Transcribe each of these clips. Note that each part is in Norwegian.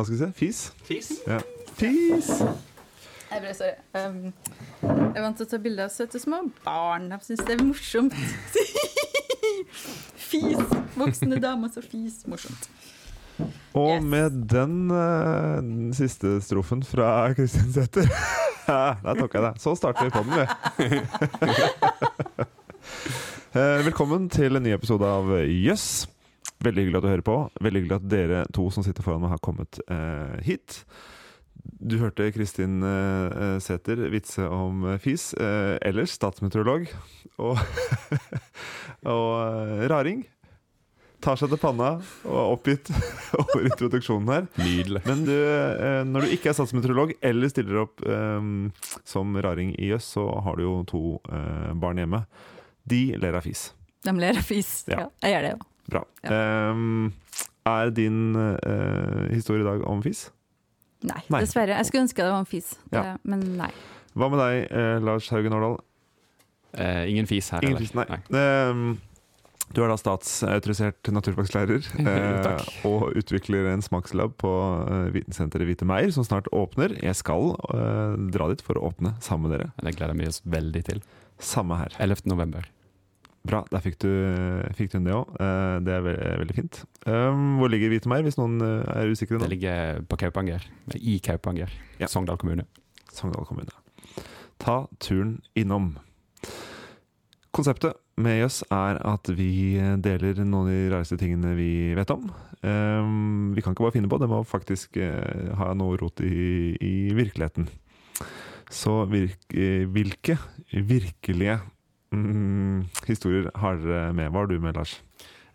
Hva skal vi si? Fis? Fis. Ja. Fis! Jeg ble sorry. Um, jeg er vant til å ta bilder av søte små barn. Jeg syns det er morsomt. fis. Voksne damer som fis. Morsomt. Og Yes. med den uh, den siste strofen fra Kristin Sæther Der tok jeg det. Så starter vi på den, vi. Eh, Velkommen til en ny episode av Jøss. Veldig hyggelig at du hører på. Veldig hyggelig at dere to som sitter foran meg, har kommet eh, hit. Du hørte Kristin eh, Sæther vitse om eh, fis. Eh, ellers statsmeteorolog og, og eh, raring. Tar seg til panna og er oppgitt over introduksjonen her. Nydelig. Men du, eh, når du ikke er statsmeteorolog eller stiller opp eh, som raring i Jøss, så har du jo to eh, barn hjemme. De ler av fis. De ler av fis. Ja. Ja. jeg gjør det jo. Bra. Eh, er din uh, historie i dag om fis? Nei, Nei. dessverre. Jeg skulle ønske det var om fis, Ja. men nei. Hva med deg, eh, Lars Haugen Årdal? Eh, ingen fis her, Ingen fis, nei. Eh, du er da statsautorisert naturfagslærer eh, og utvikler en smakslab på eh, vitensenteret Hvite Meier, som snart åpner. Jeg skal eh, dra dit for å åpne sammen med dere. Det gleder vi oss veldig til. Samme her. 11. november. Bra, der fikk du, fikk du inn det òg. Det er ve veldig fint. Um, hvor ligger Hvite Meier, hvis noen eh, er usikre nå? Det ligger på Kaupanger. I Kaupanger. Ja. Sogndal kommune. Sogndal kommune. Ta turen innom. Konseptet med Jøss er at vi deler noen av de rareste tingene vi vet om. Um, vi kan ikke bare finne på, det må faktisk eh, ha noe rot i, i virkeligheten. Så virk, eh, hvilke virkelige mm, historier har dere med? Hva har du med, Lars?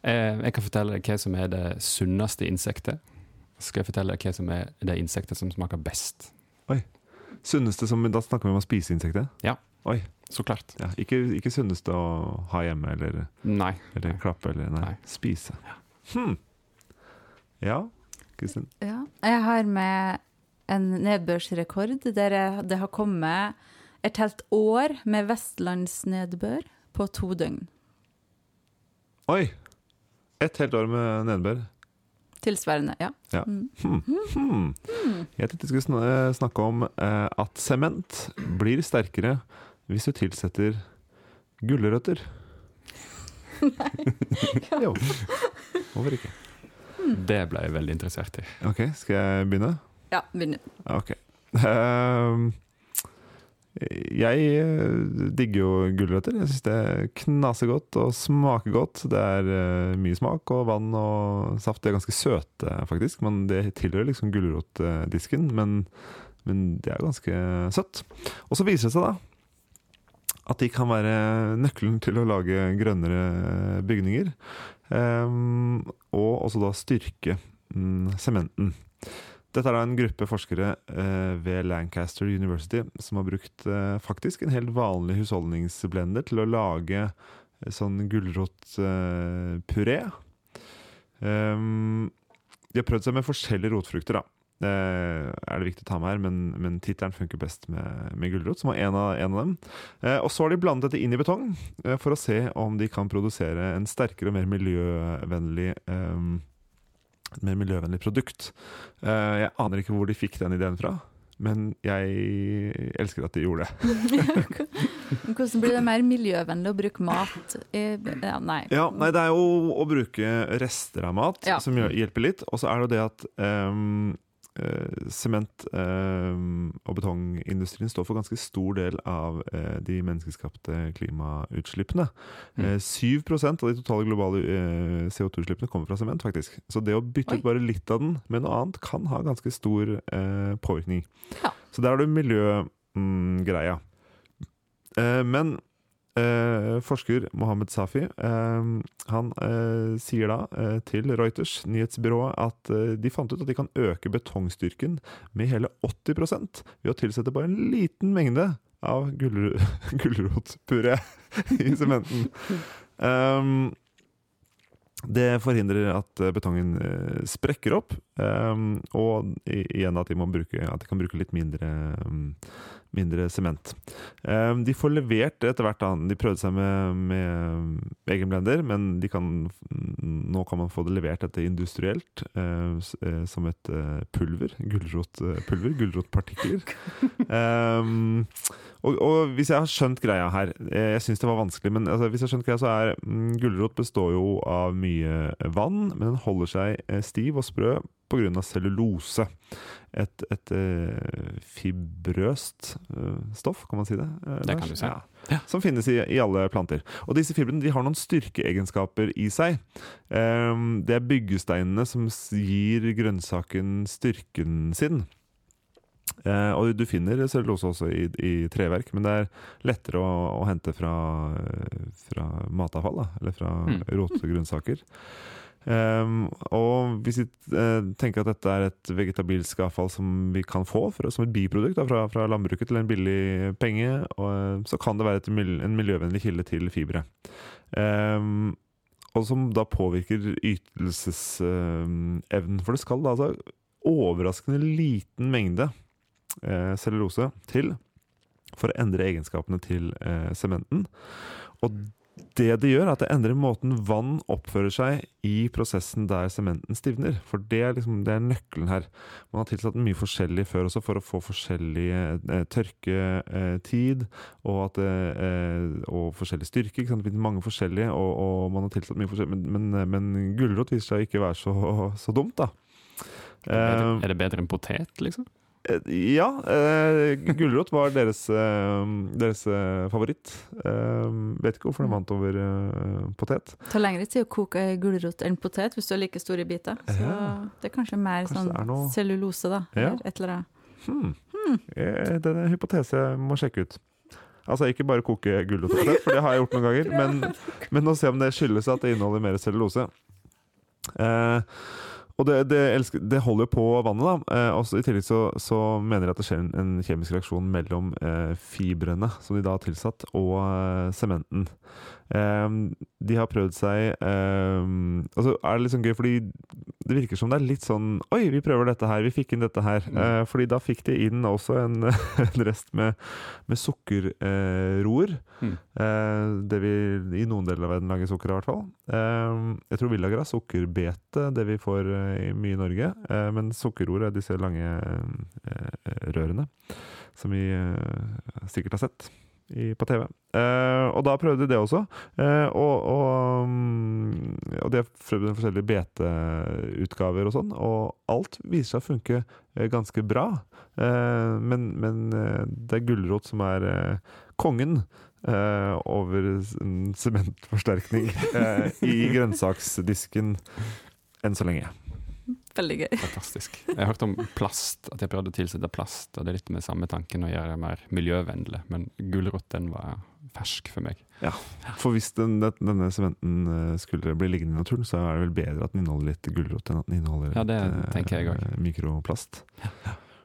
Eh, jeg kan fortelle deg hva som er det sunneste insektet. Så skal jeg fortelle deg hva som er det insektet som smaker best. Oi. Sunneste som Da snakker vi om å spise insektet? Så klart. Ja, ikke, ikke sunneste å ha hjemme eller, Nei. eller klappe eller nei, Nei. spise. Hm. Ja, Kristin? Ja. Jeg har med en nedbørsrekord der det har kommet et helt år med vestlandsnedbør på to døgn. Oi! Et helt år med nedbør. Tilsvarende, ja. Ja. Mm. Hmm. Hmm. Jeg tenkte vi skulle snakke om eh, at sement blir sterkere hvis du tilsetter gulrøtter. jo. Hvorfor ikke? Det ble jeg veldig interessert i. Ok, skal jeg begynne? Ja, begynn. Ok. Ehm, jeg eh, digger jo gulrøtter. Jeg syns det knaser godt og smaker godt. Det er eh, mye smak og vann og saft. De er ganske søte, faktisk. Men det tilhører liksom gulrotdisken. Men, men det er ganske søtt. Og så viser det seg da at de kan være nøkkelen til å lage grønnere bygninger. Ehm, og også da styrke mm, sementen. Dette er da en gruppe forskere eh, ved Lancaster University som har brukt eh, faktisk en helt vanlig husholdningsblender til å lage eh, sånn gulrotpuré. Um, de har prøvd seg med forskjellige rotfrukter, da. Er det viktig å ta med her, men, men tittelen funker best med, med gulrot, som var en av, en av dem. Og så har de blandet dette inn i betong for å se om de kan produsere en sterkere og mer miljøvennlig eh, et mer miljøvennlig produkt. Eh, jeg aner ikke hvor de fikk den ideen fra, men jeg elsker at de gjorde det. Hvordan blir det mer miljøvennlig å bruke mat ja, Nei. Ja, nei, Det er jo å bruke rester av mat Ja. som hjelper litt. Og så er det jo det at eh, sement ehm, og betongindustrien står for ganske stor del av eh, de menneskeskapte klimautslippene. Mm. Eh, 7 av de totale globale eh, CO2-utslippene kommer fra sement, faktisk. Så det å bytte Oi. ut bare litt av den med noe annet kan ha ganske stor eh, påvirkning. Ja. Så der har du miljøgreia. Eh, men Eh, forsker Mohammed Safi eh, han eh, sier da eh, til Reuters nyhetsbyrået at eh, de fant ut at de kan øke betongstyrken med hele 80% ved å tilsette bare en liten mengde av gulro gulrotpuré i sementen. Um, det forhindrer at eh, betongen eh, sprekker opp, og igjen at de, bruke, at de kan bruke litt mindre, mindre sement. Eh, de får levert etter hvert. De prøvde seg med, med egen blender, men de kan, nå kan man få det levert dette industrielt eh, s- eh, som et eh, pulver. Gulrotpulver. Gulrotpartikler. um, og, og hvis jeg har skjønt greia her eh, Jeg syns det var vanskelig, men altså, hvis jeg har skjønt greia, så er mm, gulrot består jo av mye vann, men den holder seg eh, stiv og sprø pga. cellulose. Et, et eh, fibrøst eh, stoff, kan man si det? eh, Det kan du si. Ja. Ja. Som finnes i, i alle planter. Og disse fibrene de har noen styrkeegenskaper i seg. Um, det er byggesteinene som gir grønnsaken styrken sin. Eh, og du finner cellulose også i, i treverk, men det er lettere å, å hente fra, fra matavfall, da, eller fra Mm. rotgrønnsaker. Um, og hvis vi uh, tenker at dette er et vegetabilsk avfall som vi kan få for, som et biprodukt da, fra, fra landbruket til en billig penge, og, eh, så kan det være et, en miljøvennlig kilde til fibre. Um, og som da påvirker ytelsesevnen. for det skal da altså overraskende liten mengde eh, cellulose til for å endre egenskapene til eh, sementen. Og det det gjør, er at det endrer måten vann oppfører seg i prosessen der sementen stivner. For det er, liksom, det er nøkkelen her. Man har tilsatt mye forskjellig før også for å få forskjellig eh, tørketid og, at, eh, og forskjellig styrke. Ikke sant? Det finnes mange forskjellige, og, og man har tilsatt mye forskjellig. Men, men, men gulrot viser seg ikke å være så, så dumt, da. Er det, Eh, er det bedre enn potet, liksom? Eh, Ja, eh, gulrot var deres, eh, deres eh, favoritt. Eh, vet ikke hvorfor den vant over eh, potet. Det tar lengre tid å koke gulrot enn potet hvis du har like store biter. Så Ja. det er kanskje mer Kanskje sånn noe- cellulose, da. Ja. Eller et eller annet. Hmm. Eh, Det er en hypotese jeg må sjekke ut. Altså ikke bare koke gulrot og potet, for det har jeg gjort noen ganger, men, men å se om det skyldes at det inneholder mer cellulose. Eh, og det, det, elsker, det holder jo på vannet, da. Eh, også I tillegg så, så mener de at det skjer en, en kjemisk reaksjon mellom eh, fibrene som de da har tilsatt, og eh, sementen. Eh, de har prøvd seg eh, Altså er det litt sånn gøy, fordi det virker som det er litt sånn Oi, vi prøver dette her, vi fikk inn dette her. Mm. Eh, fordi da fikk de inn også en, en rest med, med sukkerroer. Mm. Eh, det vi i noen deler av verden lager sukker av, i hvert fall. Eh, jeg tror vi lager av sukkerbete, det vi får eh, i mye i Norge. Eh, men sukkerroer er disse lange eh, rørene som vi eh, sikkert har sett i, på TV. Eh, og da prøvde de det også. Eh, og, og, mm, og de har prøvd forskjellige beteutgaver og sånn, og alt viser seg å funke eh, ganske bra. Eh, men men det er gulrot som er kongen. over sementforsterkning eh, i grønnsaksdisken enn så lenge. Veldig gøy. Fantastisk. Jeg har hørt om plast, at jeg prøvde å tilsette plast. og Det er litt med samme tanken å gjøre det mer miljøvennlig, men gulrot den var fersk for meg. Ja, For hvis den, denne sementen eh, skulle bli liggende i naturen, så er det vel bedre at den inneholder litt gulrot enn at den inneholder Ja, det litt, jeg eh, mikroplast.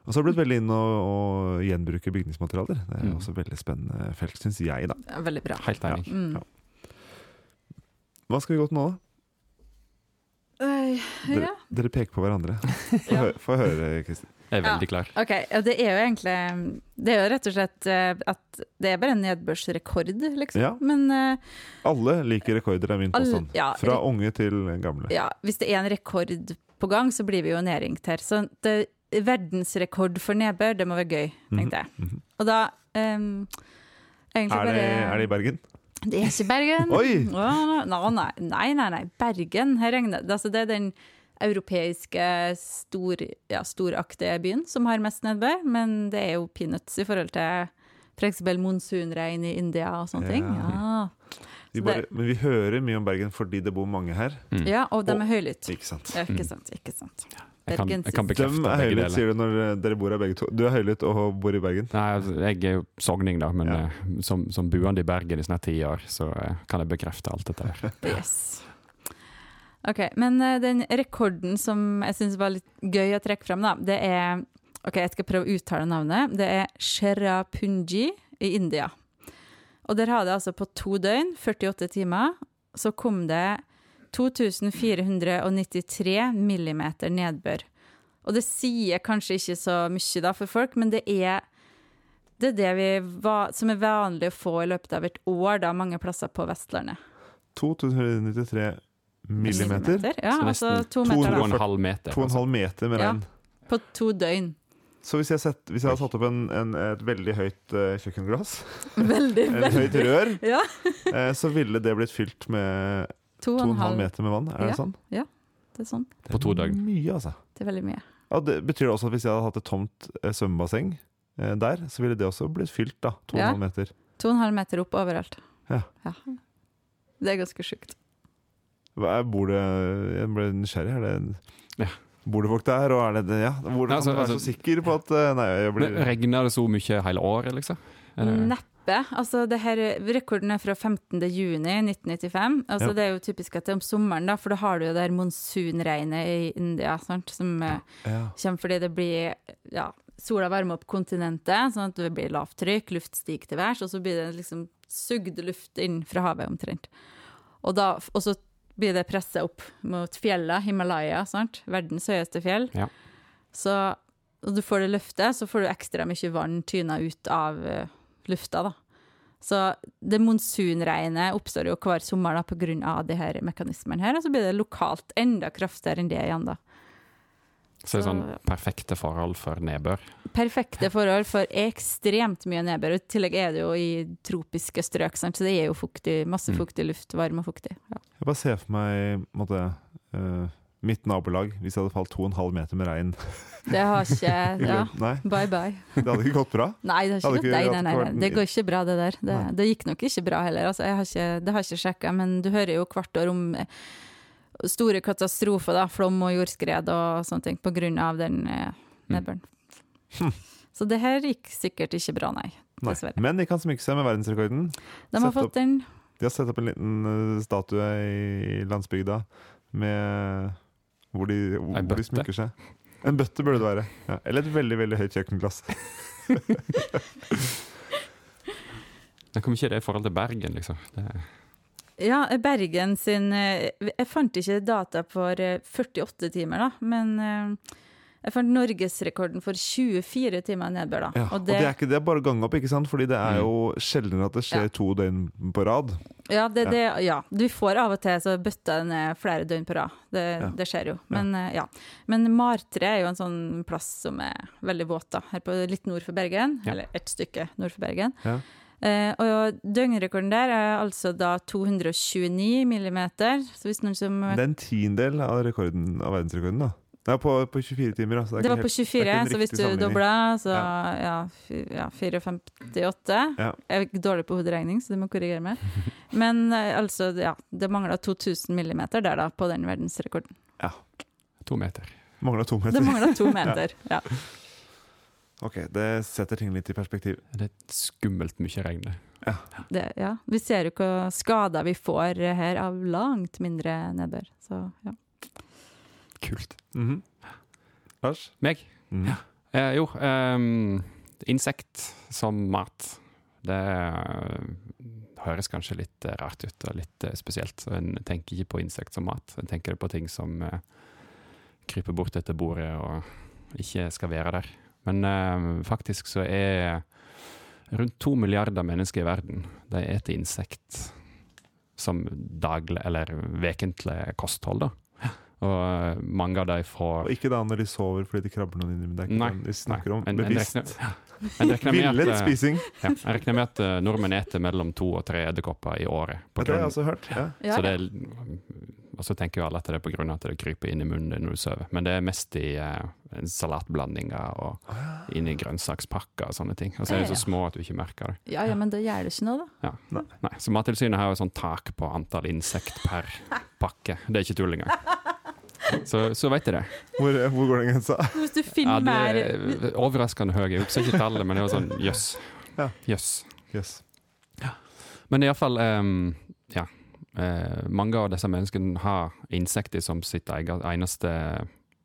Og så har det blitt veldig inn å, å gjenbruke bygningsmaterialer. Det er Mm. også veldig spennende felt, syns jeg, da. Ja, veldig bra. Helt enig. Mm. Ja. Hva skal vi gå til nå, da? Øy, Dere, ja. dere peker på hverandre. Få Ja. hø høre, Kristin. Jeg er Ja. veldig klar. Ok, det er jo egentlig Det er jo rett og slett eh, at det er bare en nedbørsrekord, liksom. Ja. Men uh, Alle liker rekorder, er min påstand. ja, Fra unge til gamle. ja, hvis det er en rekord på gang, så blir vi jo nedringt her. Så det, verdensrekord for nedbør, det må være gøy, tenkte jeg. Mhm. Og da um, egentlig Er, det, bare er det i Bergen? Det er ikke Bergen. Oi! Å, nei, nei, nei, nei. Bergen. Her regner det. Altså, det er den europeiske stor, ja, storaktige byen som har mest nedbør, men det er jo peanuts i forhold til f.eks. monsunregn i India og sånne ting. Ja. Ja. Vi bare, men vi hører mye om Bergen fordi det bor mange her. Mm. ja, og de er høylytt. Ikke sant? Ja, ikke sant. Ikke sant. Jeg kan, jeg kan De bekrefte er høylytt, sier du når dere bor her begge to. Du er høylytt og bor i Bergen. Nei, altså, jeg er jo sogning, da, men Ja. eh, som, som buende i Bergen i snart ti år, så eh, kan jeg bekrefte alt dette her. Yes. Ok, Men eh, den rekorden som jeg syns var litt gøy å trekke fram, da, det er Ok, jeg skal prøve å uttale navnet. Det er Sherapunji i India. Og der har det altså på to døgn, 48 timer, så kom det 2493 millimeter nedbør. Og det sier kanskje ikke så mye da for folk, men det er Det er det vi va som er vanlig å få i løpet av et år, da, mange plasser på Vestlandet. 293 millimeter. Ja, altså to meter. og Da. en halv meter. 2,5 meter med Ja. På to døgn. Så hvis jeg, sett, hvis jeg hadde satt opp en, en, et veldig høyt uh, kjøkkenglass, Veldig, et høyt rør, Ja. eh, så ville det blitt fylt med To og en halv. meter med vann. Er det Ja. sånn? Det er sånn. Det På to døgn. Mye, altså. Det er veldig mye. Ja, det betyr det også at hvis jeg hadde hatt et tomt eh, svømmebasseng eh, der, så ville det også blitt fylt, da. 2,5 Ja. meter. To og en halv meter opp overalt. Ja. Det er ganske sjukt. Er, bor det Jeg ble nysgjerrig. Er det Ja. Bor det folk der, og er det det? Ja, hvordan Ja, altså- kan du være altså- så sikker på at eh, Nei, jeg blir Regner det så mye hele året, liksom? Nett. Neppe. Altså, det her, rekorden er fra 15. juni 1995. Altså, Ja. Det er jo typisk at det er om sommeren, da, for da har du jo det her monsunregnet i India sant? som eh, ja. kommer fordi det blir ja, Sola varmer opp kontinentet, sånn at det blir lavt trykk, luft stiger til værs, og så blir det liksom sugd luft inn fra havet omtrent. Og, da, og så blir det presset opp mot fjellet, Himalaya, sant? verdens høyeste fjell. Så når du får det løftet, så får du ekstra mye vann tyna ut av eh, lufta, da. Så det monsunregnet oppstår jo hver sommer da, på grunn av de her mekanismene her, og så blir det lokalt enda kraftigere enn det igjen, da. Så det er sånn perfekte forhold for nedbør. perfekte forhold for ekstremt mye nedbør. I tillegg er det jo i tropiske strøk, sant? så det er jo fuktig, masse Mm. fuktig luft, varm og fuktig. Ja. Jeg bare ser for meg på en måte, eh, mitt nabolag hvis jeg hadde falt 2,5 meter med regn. Det har ikke ja. Bye bye. det hadde ikke gått bra. Nei, det ikke det, nei, nei, nei. Det går ikke bra, det der. Det, det gikk nok ikke bra heller. Altså, jeg har ikke, det har jeg ikke sjekka, men du hører jo hvert år om eh, store katastrofer, da, flom og jordskred og sånne ting, på grunn av den eh, nedbøren. Hm. Så det her gikk sikkert ikke bra, nei. Nei. Men de kan smykke seg med verdensrekorden. De har fått den De har satt opp en liten eh, statue i landsbygda med hvor de, hvor, hvor de smykker seg. En bøtte burde det være. Ja. Eller et veldig veldig høyt kjøkkenglass. Men Hvor mye er det i forhold til Bergen, liksom? Det, Ja, Bergen sin eh, Jeg fant ikke data for eh, 48 timer, da, men eh, jeg fant norgesrekorden for 24 timer nedbør, da. Ja. Og det er ikke det bare å gange opp, ikke sant? Fordi det er Mm. jo sjeldnere at det skjer Ja. to døgn på rad. ja, det, det, ja, du får av og til så den ned flere døgn på rad. Det, Ja. det skjer jo. Men eh, ja. Men Martre er jo en sånn plass som er veldig våt, da. Her på litt nord for Bergen. Ja. Eller et stykke nord for Bergen. Ja. Eh, og døgnrekorden der er altså da 229 millimeter. Så hvis noen som Det er en tiendedel av rekorden av verdensrekorden, da. Nei, på, på 24 timer, Altså. Det, Det var var på 24, det er ikke en så hvis du dobla, så Ja. ja 4,58. Ja. Jeg er dårlig på hoderegning, så du må korrigere meg. Men eh, altså, ja, det mangla 2000 millimeter der, da, på den verdensrekorden. Ja. to meter. Mangla to meter. Det mangla to meter. ja. Ok, det setter ting litt i perspektiv. Det er skummelt mye regn. Ja. Det, ja. Vi ser jo hva skader vi får her av langt mindre nedbør. Så ja. Kult. Mhm. Lars? Meg? Mm. Ja. Eh, jo, um, insekt som mat. Det uh, høres kanskje litt uh, rart ut og litt uh, spesielt. Så en tenker ikke på insekt som mat. En tenker på ting som kryper bort etter bordet og ikke skal være der. Men faktisk så er rundt to milliarder mennesker i verden de eter insekt som daglig eller vekentlig kosthold. da. Og eh, mange av de får Og ikke da når de sover fordi de krabber noen inni, men det er ikke Nei, vi snakker om. Bevisst. Villet eh, spising. Ja, jeg regner med at eh, nordmenn eter mellom to og tre edderkopper i året. På Det har jeg også hørt. Ja. Ja, så det er, og så tenker jo alle at det er på grunn av at det kryper inn i munnen når du sover. Men det er mest i uh, salatblandinger og inn i grønnsakspakker og sånne ting. Og så er de så små at du ikke merker det. ja, ja, men det gjør det ikke noe, da. Nei, Så Mattilsynet har jo sånn tak på antall insekt per pakke. Det er ikke tull engang. Så, så vet jeg det. Hvor, hvor går den grensa? Hvis du Ja, finner det mer er overraskende høy. Jeg husker ikke tallet, men det var sånn jøss. Ja. Jøss. Yes. Men iallfall um, Ja. Uh, mange av disse menneskene har insekter som sitt eget, eneste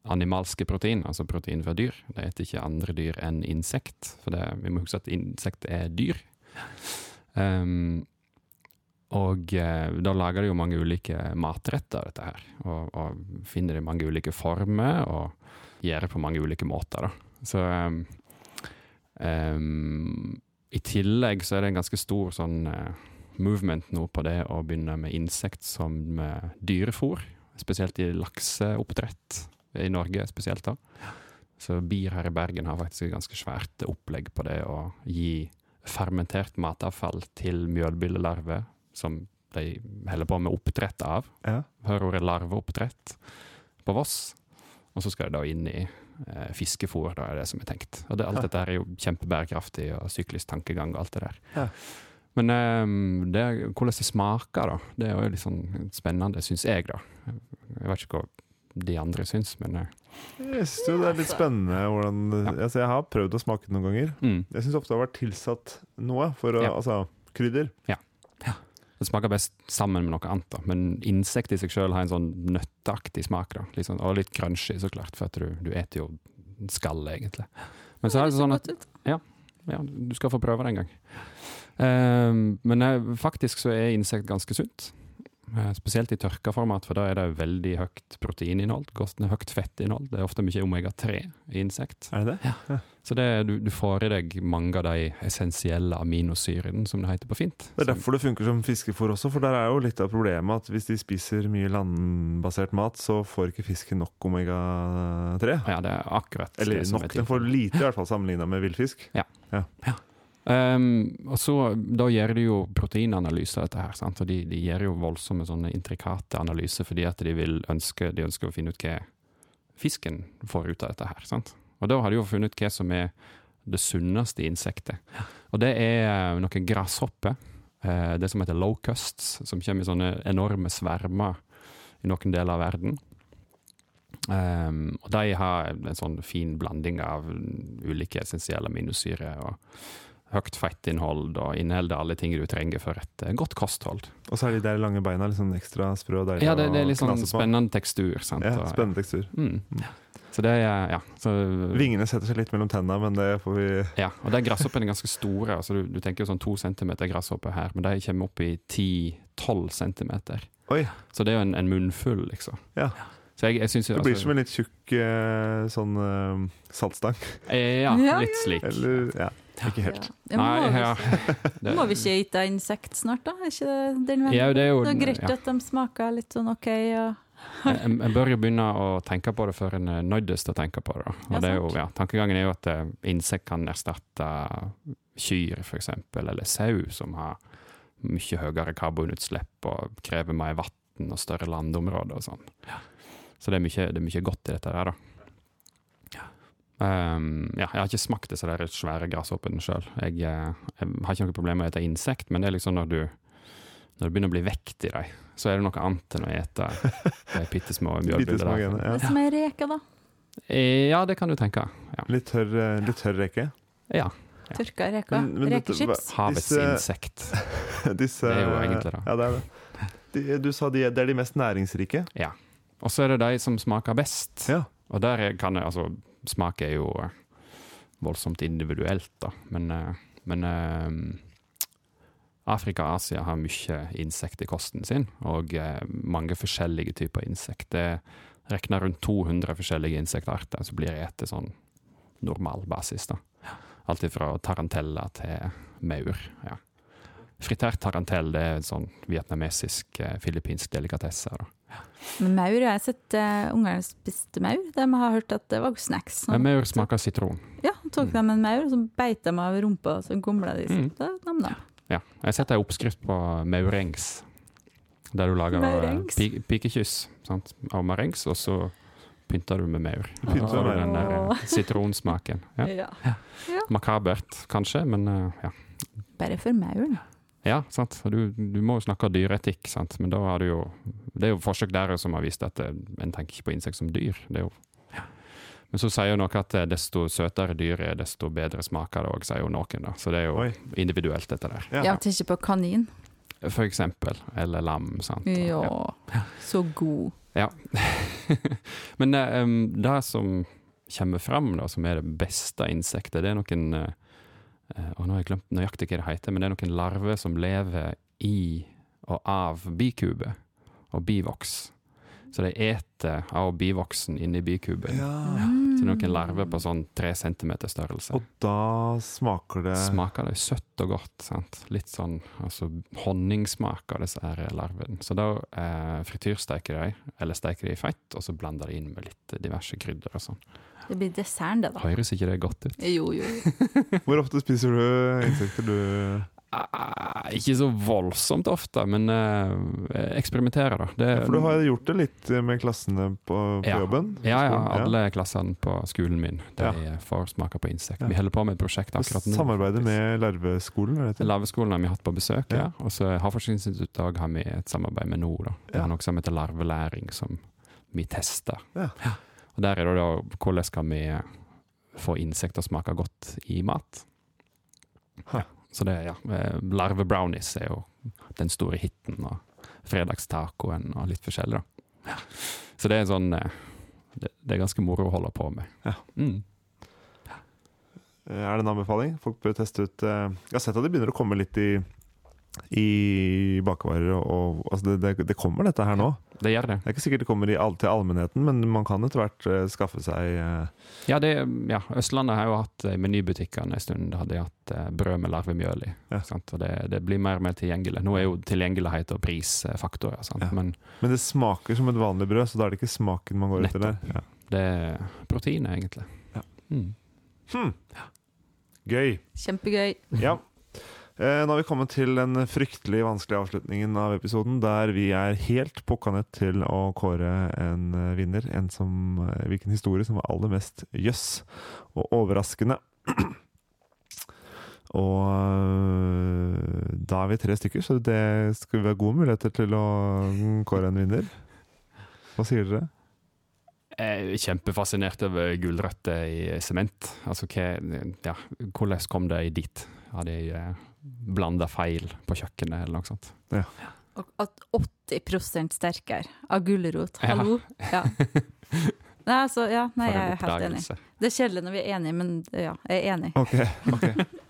animalske protein, altså protein fra dyr. De spiser ikke andre dyr enn insekt, for det, vi må huske at insekt er dyr. Um, og eh, da lager de jo mange ulike matretter dette her, og, og finner de mange ulike former, og gjør det på mange ulike måter, da. Så um, um, I tillegg så er det en ganske stor sånn uh, movement nå på det å begynne med insekt som med dyrefôr. Spesielt i lakseoppdrett i Norge spesielt. da. Så BIR her i Bergen har faktisk et ganske svært opplegg på det å gi fermentert matavfall til mjølbillelarver, som de holder på med oppdrett av. Ja. Hører ordet larveoppdrett på Voss. Og så skal det da inn i eh, fiskefôr, da er det som er tenkt. Og det, alt Ja. dette her er jo kjempebærekraftig og syklisk tankegang og alt det der. Ja. Men eh, det, hvordan det smaker, da, det er jo litt sånn spennende, syns jeg, da. Jeg vet ikke hva de andre syns, men eh, Jeg syns jo det er litt spennende hvordan altså, Jeg har prøvd å smake det noen ganger. mm, Jeg syns ofte det har vært tilsatt noe for å Ja. Altså krydder. Det smaker best sammen med noe annet. da. Men insekt i seg sjøl har en sånn nøtteaktig smak. da. Litt sånn, og litt crunchy, så klart, for at du, du eter jo skallet, egentlig. Men så er det sånn at ja, ja, du skal få prøve det en gang. Um, men jeg, faktisk så er insekt ganske sunt. Eh, spesielt i tørka format, for da er det veldig høyt proteininnhold, høyt fettinnhold. Det er ofte mye omega-3 i insekt. Er det det? Så det, du, du får i deg mange av de essensielle aminosyrene, som det heter på fint. Det er derfor det funker som fiskefôr også, for der er jo litt av problemet at hvis de spiser mye landbasert mat, så får ikke fisken nok omega-3. Ja, det er akkurat Eller det som nok, er den får lite i hvert fall sammenligna med villfisk. Ehm, og så, Da gjør de jo proteinanalyser, dette her, sant? og de, de gjør jo voldsomme sånne intrikate analyser fordi at de vil ønske, de ønsker å finne ut hva fisken får ut av dette her. Sant? Og da har de jo funnet ut hva som er det sunneste insektet. Og det er eh, noen gresshopper, eh, det som heter locusts, som kommer i sånne enorme svermer i noen deler av verden. Um, og de har en sånn fin blanding av ulike essensielle aminosyrer og høyt fettinnhold og inneholder alle ting du trenger for et eh, godt kosthold. Og så er de der lange beina litt sånn ekstra sprø og deilige. Ja, det, det er litt sånn å på. spennende tekstur. Sant? Ja, spennende tekstur. Mm. Så det er, ja. Så, Vingene setter seg litt mellom tennene, men det får vi ja. Og de gresshoppene er ganske store. Altså du, du tenker jo sånn to centimeter gresshopper her, men de kommer opp i ti-tolv centimeter. Oi! Så det er jo en, en munnfull, liksom. Ja. Så jeg, jeg synes Det blir altså- som en litt tjukk eh, sånn eh, saltstang. Ja, Ja, litt slik. Eller ja, ikke helt. Ja, Nei, vi, ja. Det- må vi ikke ete insekt snart, da? Er ikke det den veien? Ja, det er jo det er greit ja. at de smaker litt sånn OK og Jeg, jeg bør jo begynne å tenke på det før en er nøydest til å tenke på det. Og Ja, det er jo, ja, tankegangen er jo at eh, insekt kan erstatte kyr, f.eks., eller sau, som har mye høyere karbonutslipp og krever mer vann og større landområder og sånn. Så det er, mye, det er mye godt i dette der, da. Um, ja, jeg har ikke smakt disse der svære gresshoppene sjøl. Jeg, eh, jeg har ikke noe problem med å ete insekt, men det er liksom når du når du begynner å bli vekt i dem, så er det noe annet enn å ete de bitte små. Det Ja. som er reke, da. Eh, Ja, det kan du tenke. Ja. Litt tørr, eh, litt tørr reke. ja. Tørka reker. Rekechips. Havets Disse- insekt. Disse, Det er jo egentlig det. Ja, det er det. De, du sa de, det er de mest næringsrike? Og så er det de som smaker best. Ja. Og der er- kan jeg, altså Smak er jo voldsomt individuelt, da. Men, eh, men eh, Afrika og Asia har mye insekt i kosten sin, og eh, mange forskjellige typer insekt. Det regner rundt 200 forskjellige insektarter som blir spist sånn normal basis. da. Alt fra tarantella til maur. Ja. Fritert tarantell det er en sånn vietnamesisk, filippinsk delikatesse. da. Men maur, jeg har sett uh, ungene spiste maur. De har hørt at det var snacks. Ja, maur smaker sitron. Ja, tok de en maur, og så beit de av rumpa, og så gomla de seg. Mm. Da nam de. Ja. Jeg har sett ei oppskrift på maurengs, der du lager Maurengs? pi pikekyss sant, av marengs, og så pynter du med maur. Pynter Og så har du den der eh, sitronsmaken. Ja. Ja. Makabert, kanskje, men eh, ja. Bare for mauren. Ja, sant. Du, du må jo snakke dyreetikk, sant. Men da har du jo Det er jo forsøk der som har vist at eh, en tenker ikke på insekt som dyr. Det er jo Men så sier jo noe at eh, desto søtere dyr er, desto bedre smaker det òg, sier jo noen. da. Så det er jo Oi. individuelt, dette der. Ja. Ja, tenker på kanin. For eksempel. Eller lam, sant. Ja, Ja, så god. Ja. Men um, det som kommer fram, da, som er det beste insektet, det er noen og Nå har jeg glemt nøyaktig hva det heter, men det er noen larver som lever i og av bikube og bivoks. Så de eter av bivoksen inni bikuben. Ja. Mm. til noen larver på sånn tre centimeter størrelse. Og da smaker det Smaker det søtt og godt. sant? Litt sånn altså honningsmak av disse her larvene. Så da eh, frityrsteker de, eller steker de i fett, og så blander de inn med litt diverse krydder og sånn. Det blir desserten, det, da. Høres ikke det godt ut? Jo, jo. Hvor ofte spiser du insekter, du? Ah, ikke så voldsomt ofte, men eh, eksperimenterer, da. Det, For du har gjort det litt med klassene på, på Ja. jobben? Ja, ja. alle Alle klassene på skolen min de får smake på insekt. Ja. Vi holder på med et prosjekt akkurat nå. Samarbeider med Larveskolen? Laveskolen har vi hatt på besøk, ja. Ja. Og så Havforskningsinstituttet òg har vi et samarbeid med nå. da. Det Ja. er noe som heter larvelæring, som vi tester. Ja. Og Der er det da hvordan skal vi få insekter å smake godt i mat. Ha. Så det, ja. Larve brownies er jo den store hiten, og fredagstacoen og litt forskjellig, da. Så det er sånn eh, det, det er ganske moro å holde på med. Ja. Mm. Er det en anbefaling? Folk bør teste ut eh, Jeg har sett at det begynner å komme litt i, i bakvarer Og, og, altså det, det, det kommer, dette her nå. Det gjør det. Det er ikke sikkert det kommer i all, til allmennheten, men man kan etter hvert uh, skaffe seg uh... Ja, det, ja, Østlandet har jo hatt i menybutikkene en stund da hadde de hatt uh, brød med larvemjøl i. Ja. Sant? Og det, det blir mer og mer tilgjengelig. Nå er jo tilgjengelighet og pris faktorer. Ja. men Men det smaker som et vanlig brød, så da er det ikke smaken man går etter der. Nettopp. Ja. det er proteinet, egentlig. Ja. Mm. Hm. Gøy. Kjempegøy. Ja. Eh, nå har vi kommet til den fryktelig vanskelige avslutningen av episoden, der vi er helt pukka nødt til å kåre en eh, vinner. En som, eh, hvilken historie som var aller mest jøss og overraskende. Og da er vi tre stykker, så det skal være gode muligheter til å mm, kåre en vinner. Hva sier dere? Jeg er kjempefascinert over gulrøtter i sement. Altså, hva, ja, hvordan kom de dit? Har de blanda feil på kjøkkenet, eller noe sånt? Og at 80% sterkere av gulrot. Hallo? Ja. Nei, altså, ja, nei, jeg er helt enig. Det er kjedelig når vi er enige, men ja, jeg er enig. Ok, ok.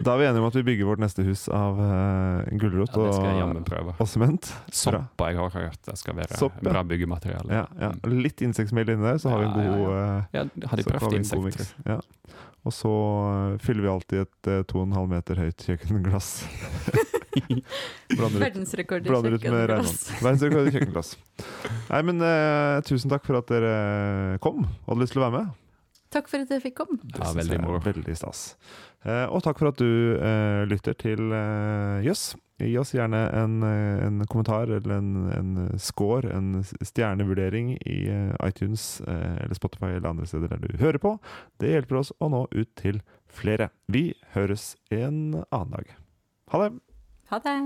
Da er vi enige om at vi bygger vårt neste hus av uh, gulrot Ja, og, og sement. Soppa jeg har hørt det skal være Sopp, ja. bra byggemateriale. Ja, ja. Litt insektmel inni der, så har vi en god ja, eh, Ja, har de prøvd insekter? Ja. Og så eh, fyller vi alltid et uh, 2,5 meter høyt kjøkkenglass. blander ut, Verdensrekord i med kjøkkenglass. Verdensrekord i kjøkkenglass. Nei, men uh, tusen takk for at dere kom og hadde lyst til å være med. Takk for at jeg fikk komme. Det Ja, veldig moro. Veldig stas. Eh, og takk for at du eh, lytter til eh, Jøss. Gi oss gjerne en, en kommentar eller en, en score, en stjernevurdering i iTunes eller Spotify eller andre steder der du hører på. Det hjelper oss å nå ut til flere. Vi høres en annen dag. Ha det! Ha det.